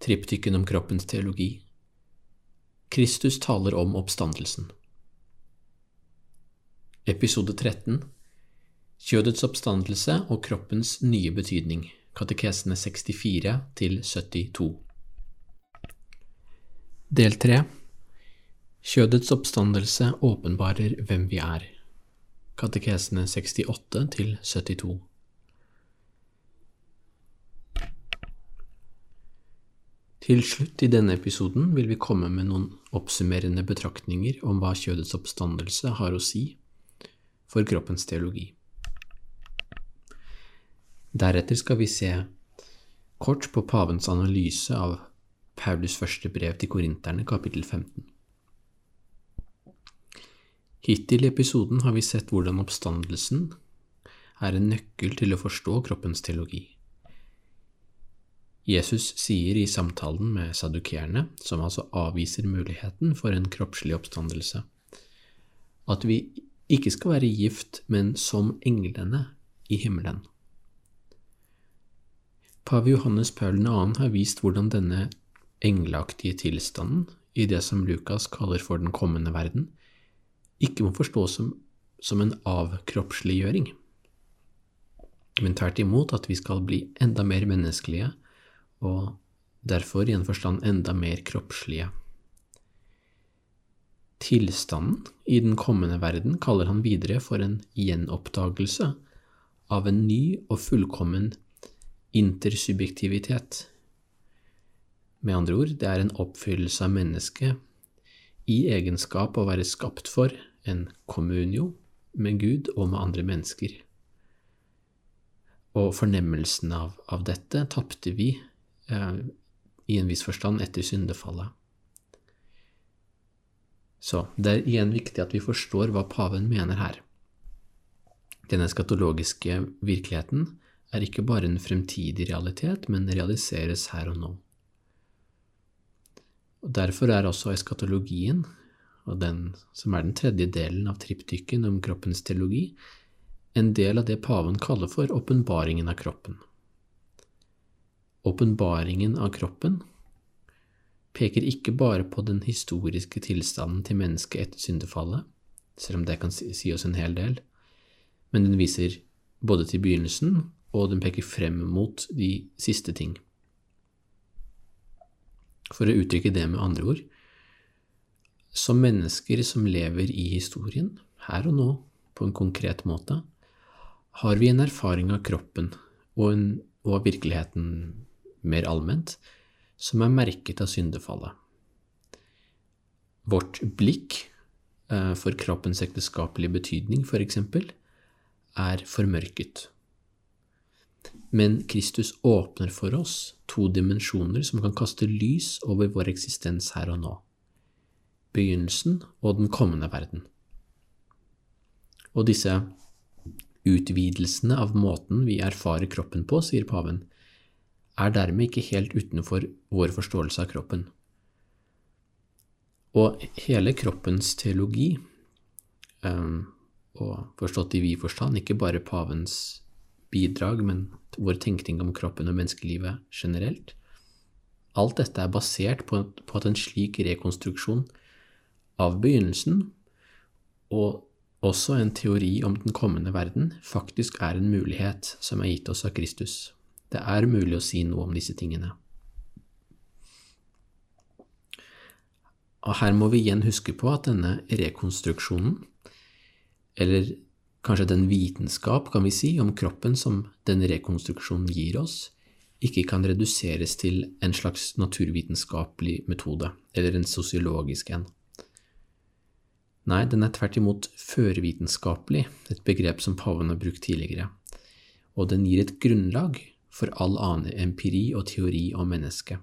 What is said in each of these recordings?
triptyken om kroppens teologi. Kristus taler om oppstandelsen. Episode 13 Kjødets oppstandelse og kroppens nye betydning, katekesene 64 til 72. Del 3 Kjødets oppstandelse åpenbarer hvem vi er, katekesene 68 til 72. Til slutt i denne episoden vil vi komme med noen oppsummerende betraktninger om hva kjødets oppstandelse har å si for kroppens teologi. Deretter skal vi se kort på pavens analyse av Paulus første brev til korinterne, kapittel 15. Hittil i episoden har vi sett hvordan oppstandelsen er en nøkkel til å forstå kroppens teologi. Jesus sier i samtalen med sadukerene, som altså avviser muligheten for en kroppslig oppstandelse, at vi ikke skal være gift, men som englene i himmelen. Pave Johannes Paul 2. har vist hvordan denne engleaktige tilstanden i det som Lukas kaller for den kommende verden, ikke må forstås som, som en avkroppsliggjøring, men tvert imot at vi skal bli enda mer menneskelige og derfor i en forstand enda mer kroppslige. Tilstanden i den kommende verden kaller han videre for en gjenoppdagelse av en ny og fullkommen intersubjektivitet. Med andre ord, det er en oppfyllelse av mennesket i egenskap å være skapt for en communio med Gud og med andre mennesker. Og fornemmelsen av, av dette tapte vi i en viss forstand etter syndefallet. Så det er igjen viktig at vi forstår hva paven mener her. Den eskatologiske virkeligheten er ikke bare en fremtidig realitet, men realiseres her og nå. Og Derfor er også eskatologien, og den som er den tredje delen av triptyken om kroppens teologi, en del av det paven kaller for åpenbaringen av kroppen. Åpenbaringen av kroppen peker ikke bare på den historiske tilstanden til mennesket etter syndefallet, selv om det kan si oss en hel del, men den viser både til begynnelsen og den peker frem mot de siste ting. For å uttrykke det med andre ord som mennesker som lever i historien, her og nå, på en konkret måte, har vi en erfaring av kroppen og, en, og av virkeligheten mer allment som er merket av syndefallet. Vårt blikk eh, for kroppens ekteskapelige betydning, for eksempel, er formørket. Men Kristus åpner for oss to dimensjoner som kan kaste lys over vår eksistens her og nå. Begynnelsen og den kommende verden. Og disse utvidelsene av måten vi erfarer kroppen på, sier paven, er dermed ikke helt utenfor vår forståelse av kroppen. Og hele kroppens teologi, um, og forstått i vid forstand, ikke bare pavens bidrag, men vår tenkning om kroppen og menneskelivet generelt. Alt dette er basert på at en slik rekonstruksjon av begynnelsen, og også en teori om den kommende verden, faktisk er en mulighet som er gitt oss av Kristus. Det er mulig å si noe om disse tingene. Og her må vi igjen huske på at denne rekonstruksjonen, eller kanskje den vitenskap, kan vi si, om kroppen som den rekonstruksjonen gir oss, ikke kan reduseres til en slags naturvitenskapelig metode, eller en sosiologisk en. Nei, den er tvert imot førvitenskapelig, et begrep som paven har brukt tidligere, og den gir et grunnlag for all annen empiri og teori om mennesket.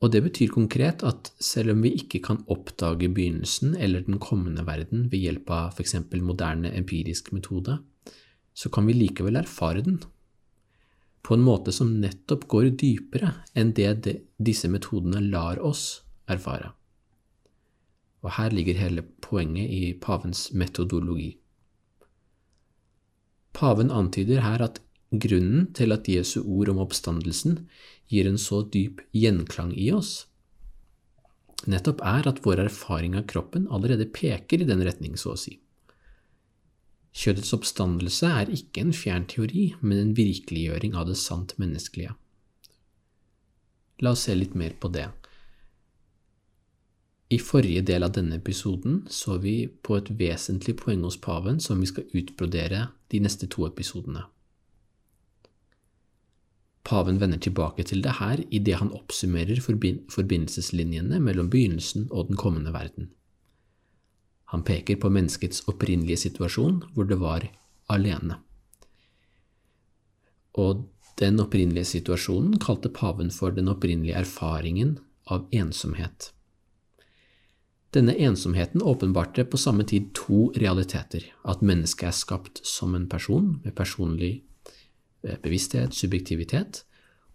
Og det betyr konkret at selv om vi ikke kan oppdage begynnelsen eller den kommende verden ved hjelp av f.eks. moderne empirisk metode, så kan vi likevel erfare den på en måte som nettopp går dypere enn det disse metodene lar oss erfare. Og her ligger hele poenget i pavens metodologi. Paven antyder her at grunnen til at Jesu ord om oppstandelsen gir en så dyp gjenklang i oss, nettopp er at vår erfaring av kroppen allerede peker i den retning, så å si. Kjødets oppstandelse er ikke en fjern teori, men en virkeliggjøring av det sant menneskelige. La oss se litt mer på det. I forrige del av denne episoden så vi på et vesentlig poeng hos paven som vi skal utbrodere de neste to episodene. Paven vender tilbake til det her idet han oppsummerer forbindelseslinjene mellom begynnelsen og den kommende verden. Han peker på menneskets opprinnelige situasjon, hvor det var alene. Og den opprinnelige situasjonen kalte paven for den opprinnelige erfaringen av ensomhet. Denne ensomheten åpenbarte på samme tid to realiteter, at mennesket er skapt som en person med personlig eh, bevissthet, subjektivitet,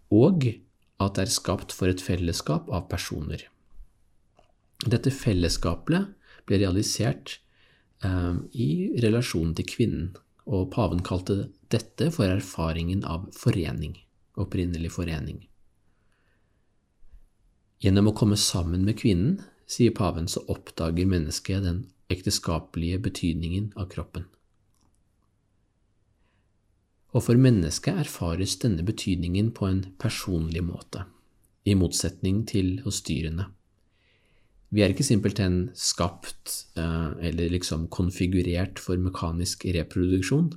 og at det er skapt for et fellesskap av personer. Dette fellesskapet ble realisert eh, i relasjonen til kvinnen, og paven kalte dette for erfaringen av forening, opprinnelig forening. Gjennom å komme sammen med kvinnen sier paven, så oppdager mennesket den ekteskapelige betydningen av kroppen. Og for mennesket erfares denne betydningen på en personlig måte, i motsetning til hos dyrene. Vi er ikke simpelthen skapt eh, eller liksom konfigurert for mekanisk reproduksjon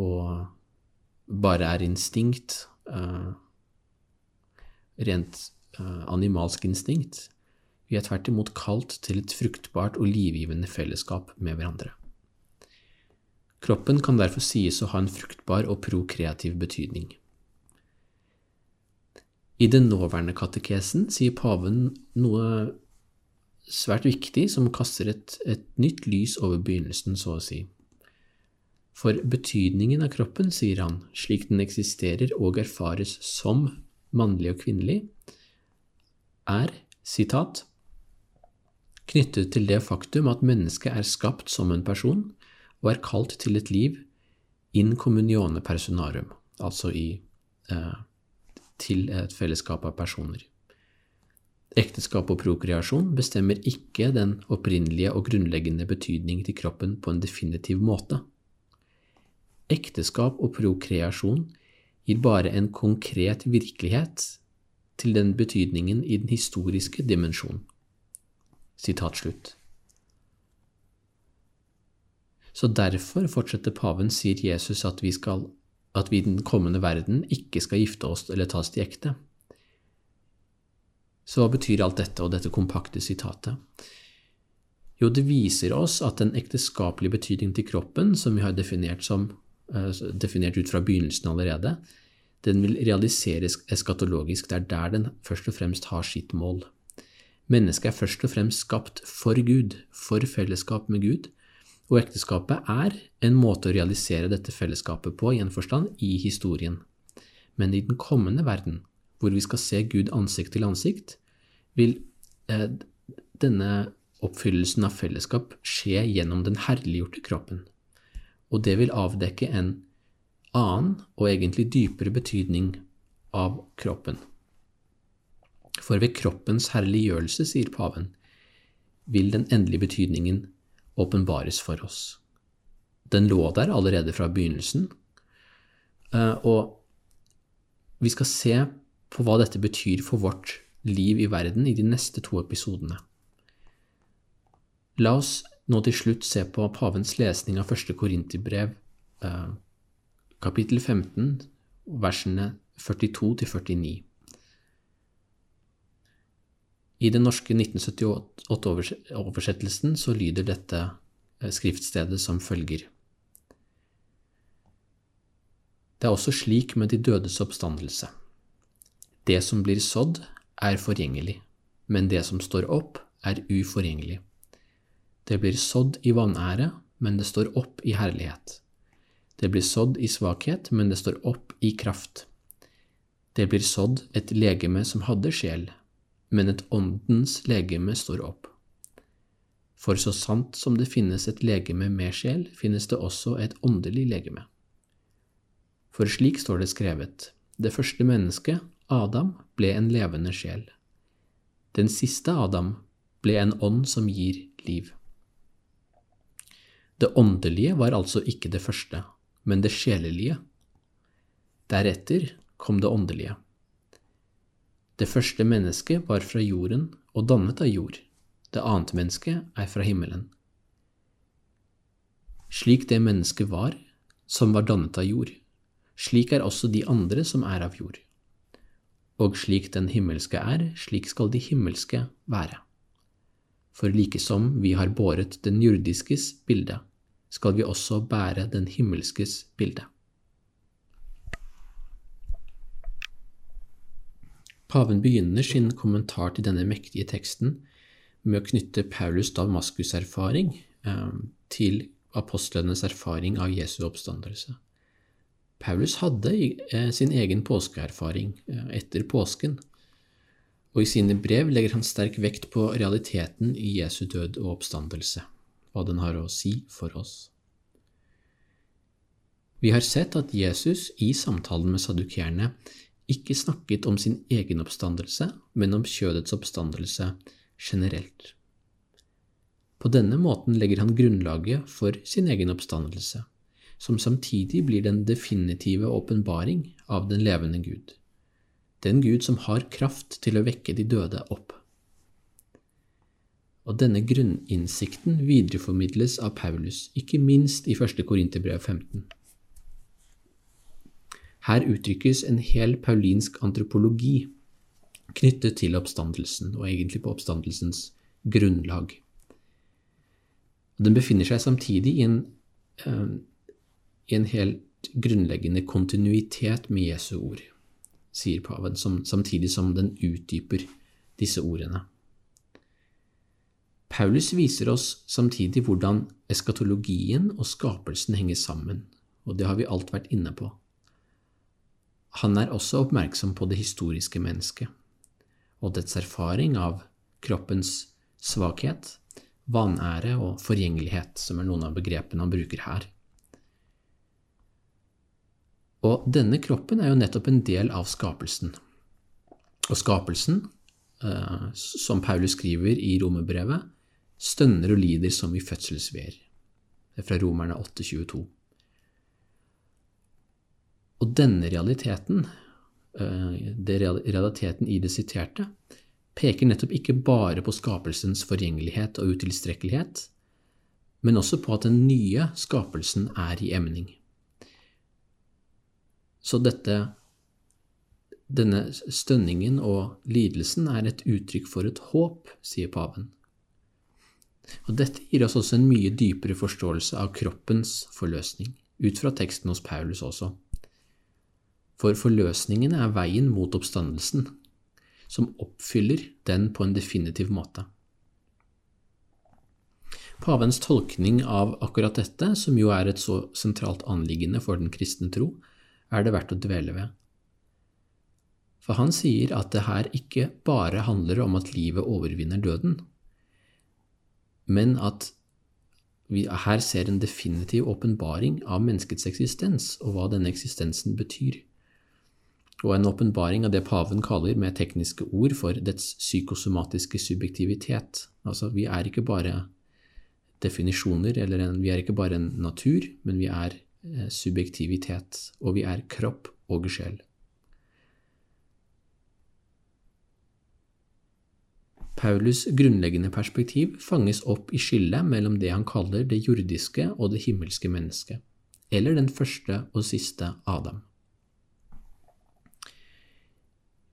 og bare er instinkt, eh, rent eh, animalsk instinkt. Vi er tvert imot kalt til et fruktbart og livgivende fellesskap med hverandre. Kroppen kan derfor sies å ha en fruktbar og prokreativ betydning. I den nåværende katekesen sier paven noe svært viktig som kaster et, et nytt lys over begynnelsen, så å si. For betydningen av kroppen, sier han, slik den eksisterer og erfares som mannlig og kvinnelig, er, sitat, knyttet til det faktum at mennesket er skapt som en person og er kalt til et liv in communione personarum, altså i, eh, til et fellesskap av personer. Ekteskap og prokreasjon bestemmer ikke den opprinnelige og grunnleggende betydning til kroppen på en definitiv måte. Ekteskap og prokreasjon gir bare en konkret virkelighet til den betydningen i den historiske dimensjonen. Sitat slutt. Så derfor, fortsetter paven, sier Jesus at vi, skal, at vi i den kommende verden ikke skal gifte oss eller tas til ekte. Så hva betyr alt dette og dette kompakte sitatet? Jo, det viser oss at den ekteskapelige betydningen til kroppen, som vi har definert, som, uh, definert ut fra begynnelsen allerede, den vil realiseres eskatologisk. Det er der den først og fremst har sitt mål. Mennesket er først og fremst skapt for Gud, for fellesskap med Gud, og ekteskapet er en måte å realisere dette fellesskapet på i en forstand i historien. Men i den kommende verden, hvor vi skal se Gud ansikt til ansikt, vil eh, denne oppfyllelsen av fellesskap skje gjennom den herliggjorte kroppen. Og det vil avdekke en annen og egentlig dypere betydning av kroppen. For ved kroppens herliggjørelse, sier paven, vil den endelige betydningen åpenbares for oss. Den lå der allerede fra begynnelsen, eh, og vi skal se på hva dette betyr for vårt liv i verden i de neste to episodene. La oss nå til slutt se på pavens lesning av første korinterbrev, eh, kapittel 15, versene 42 til 49. I den norske 1978-oversettelsen så lyder dette eh, skriftstedet som følger. Det er også slik med de dødes oppstandelse. Det som blir sådd, er forgjengelig, men det som står opp, er uforgjengelig. Det blir sådd i vanære, men det står opp i herlighet. Det blir sådd i svakhet, men det står opp i kraft. Det blir sådd et legeme som hadde sjel, men et åndens legeme står opp. For så sant som det finnes et legeme med sjel, finnes det også et åndelig legeme. For slik står det skrevet, det første mennesket, Adam, ble en levende sjel. Den siste Adam ble en ånd som gir liv. Det åndelige var altså ikke det første, men det sjelelige. Deretter kom det åndelige. Det første mennesket var fra jorden og dannet av jord. Det annet mennesket er fra himmelen. Slik det mennesket var, som var dannet av jord, slik er også de andre som er av jord. Og slik den himmelske er, slik skal de himmelske være. For like som vi har båret den jordiskes bilde, skal vi også bære den himmelskes bilde. Paven begynner sin kommentar til denne mektige teksten med å knytte Paulus' Damaskus-erfaring eh, til apostlenes erfaring av Jesu oppstandelse. Paulus hadde eh, sin egen påskeerfaring eh, etter påsken, og i sine brev legger han sterk vekt på realiteten i Jesu død og oppstandelse, hva den har å si for oss. Vi har sett at Jesus i samtalen med sadukerene ikke snakket om sin egen oppstandelse, men om kjødets oppstandelse generelt. På denne måten legger han grunnlaget for sin egen oppstandelse, som samtidig blir den definitive åpenbaring av den levende Gud, den Gud som har kraft til å vekke de døde opp. Og denne grunninnsikten videreformidles av Paulus, ikke minst i 1. Korinterbrev 15. Her uttrykkes en hel paulinsk antropologi knyttet til oppstandelsen, og egentlig på oppstandelsens grunnlag. Den befinner seg samtidig i en, uh, i en helt grunnleggende kontinuitet med Jesu ord, sier paven, som, samtidig som den utdyper disse ordene. Paulus viser oss samtidig hvordan eskatologien og skapelsen henger sammen, og det har vi alt vært inne på. Han er også oppmerksom på det historiske mennesket og dets erfaring av kroppens svakhet, vanære og forgjengelighet, som er noen av begrepene han bruker her. Og denne kroppen er jo nettopp en del av skapelsen. Og skapelsen, eh, som Paulus skriver i romerbrevet, stønner og lider som i fødselsveer. Det er fra Romerne 8,22. Og denne realiteten, eh, det realiteten i det siterte, peker nettopp ikke bare på skapelsens forgjengelighet og utilstrekkelighet, men også på at den nye skapelsen er i emning. Så dette, denne stønningen og lidelsen er et uttrykk for et håp, sier paven. Og Dette gir oss også en mye dypere forståelse av kroppens forløsning, ut fra teksten hos Paulus også for forløsningene er veien mot oppstandelsen, som oppfyller den på en definitiv måte. Pavens tolkning av akkurat dette, som jo er et så sentralt anliggende for den kristne tro, er det verdt å dvele ved. For han sier at det her ikke bare handler om at livet overvinner døden, men at vi her ser en definitiv åpenbaring av menneskets eksistens og hva denne eksistensen betyr og en åpenbaring av det paven kaller med tekniske ord for dets psykosomatiske subjektivitet. Altså, vi er ikke bare definisjoner, eller en, vi er ikke bare en natur, men vi er eh, subjektivitet, og vi er kropp og sjel. Paulus' grunnleggende perspektiv fanges opp i skillet mellom det han kaller det jordiske og det himmelske mennesket, eller den første og siste Adam.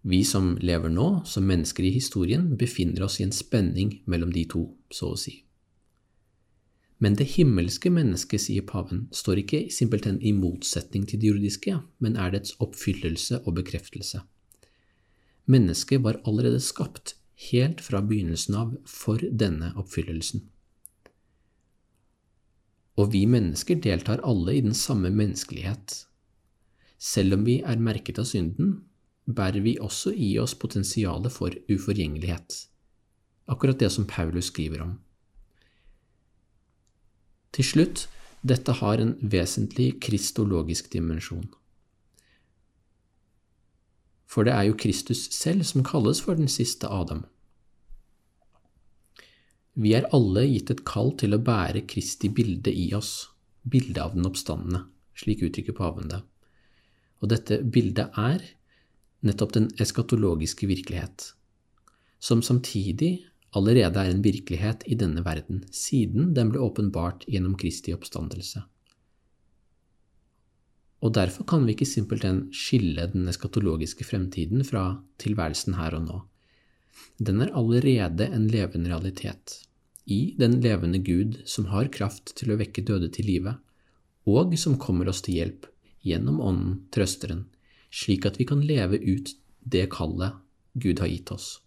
Vi som lever nå, som mennesker i historien, befinner oss i en spenning mellom de to, så å si. Men det himmelske mennesket, sier paven, står ikke simpelthen i motsetning til det jordiske, men er dets oppfyllelse og bekreftelse. Mennesket var allerede skapt helt fra begynnelsen av for denne oppfyllelsen. Og vi mennesker deltar alle i den samme menneskelighet. Selv om vi er merket av synden, bærer vi også i oss potensialet for uforgjengelighet, akkurat det som Paulus skriver om. Til slutt, dette har en vesentlig kristologisk dimensjon. For det er jo Kristus selv som kalles for den siste Adam. Vi er alle gitt et kall til å bære Kristi bilde i oss, bildet av den oppstandende, slik uttrykker paven det. Og dette bildet er nettopp den eskatologiske virkelighet, som samtidig allerede er en virkelighet i denne verden, siden den ble åpenbart gjennom Kristi oppstandelse. Og derfor kan vi ikke simpelthen skille den eskatologiske fremtiden fra tilværelsen her og nå. Den er allerede en levende realitet, i den levende Gud som har kraft til å vekke døde til live, og som kommer oss til hjelp gjennom Ånden, Trøsteren, slik at vi kan leve ut det kallet Gud har gitt oss.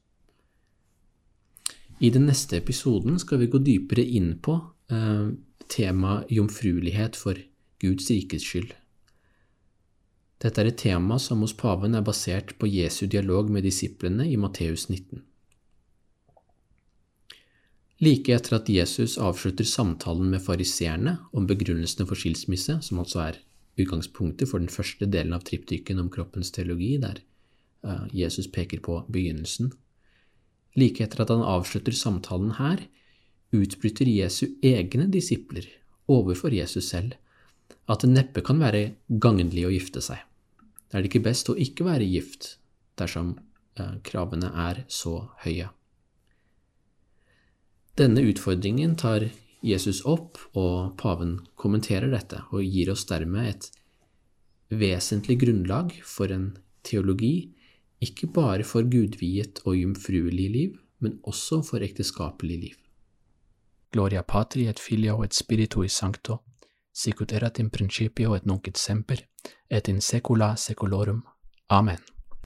I den neste episoden skal vi gå dypere inn på eh, temaet jomfruelighet for Guds rikes skyld. Dette er et tema som hos paven er basert på Jesu dialog med disiplene i Matteus 19. Like etter at Jesus avslutter samtalen med fariseerne om begrunnelsene for skilsmisse, som altså er utgangspunktet for den første delen av triptyken om kroppens teologi, der uh, Jesus peker på begynnelsen. Like etter at han avslutter samtalen her, utbryter Jesu egne disipler overfor Jesus selv at det neppe kan være gagnlig å gifte seg. Er det ikke best å ikke være gift dersom uh, kravene er så høye? Denne utfordringen tar Jesus opp, og paven kommenterer dette og gir oss dermed et vesentlig grunnlag for en teologi, ikke bare for gudviet og jomfruelig liv, men også for ekteskapelig liv. Gloria patri et filio et spiritui sancto, sicut erat in principio et nunc et semper, et in secula secolorum. Amen.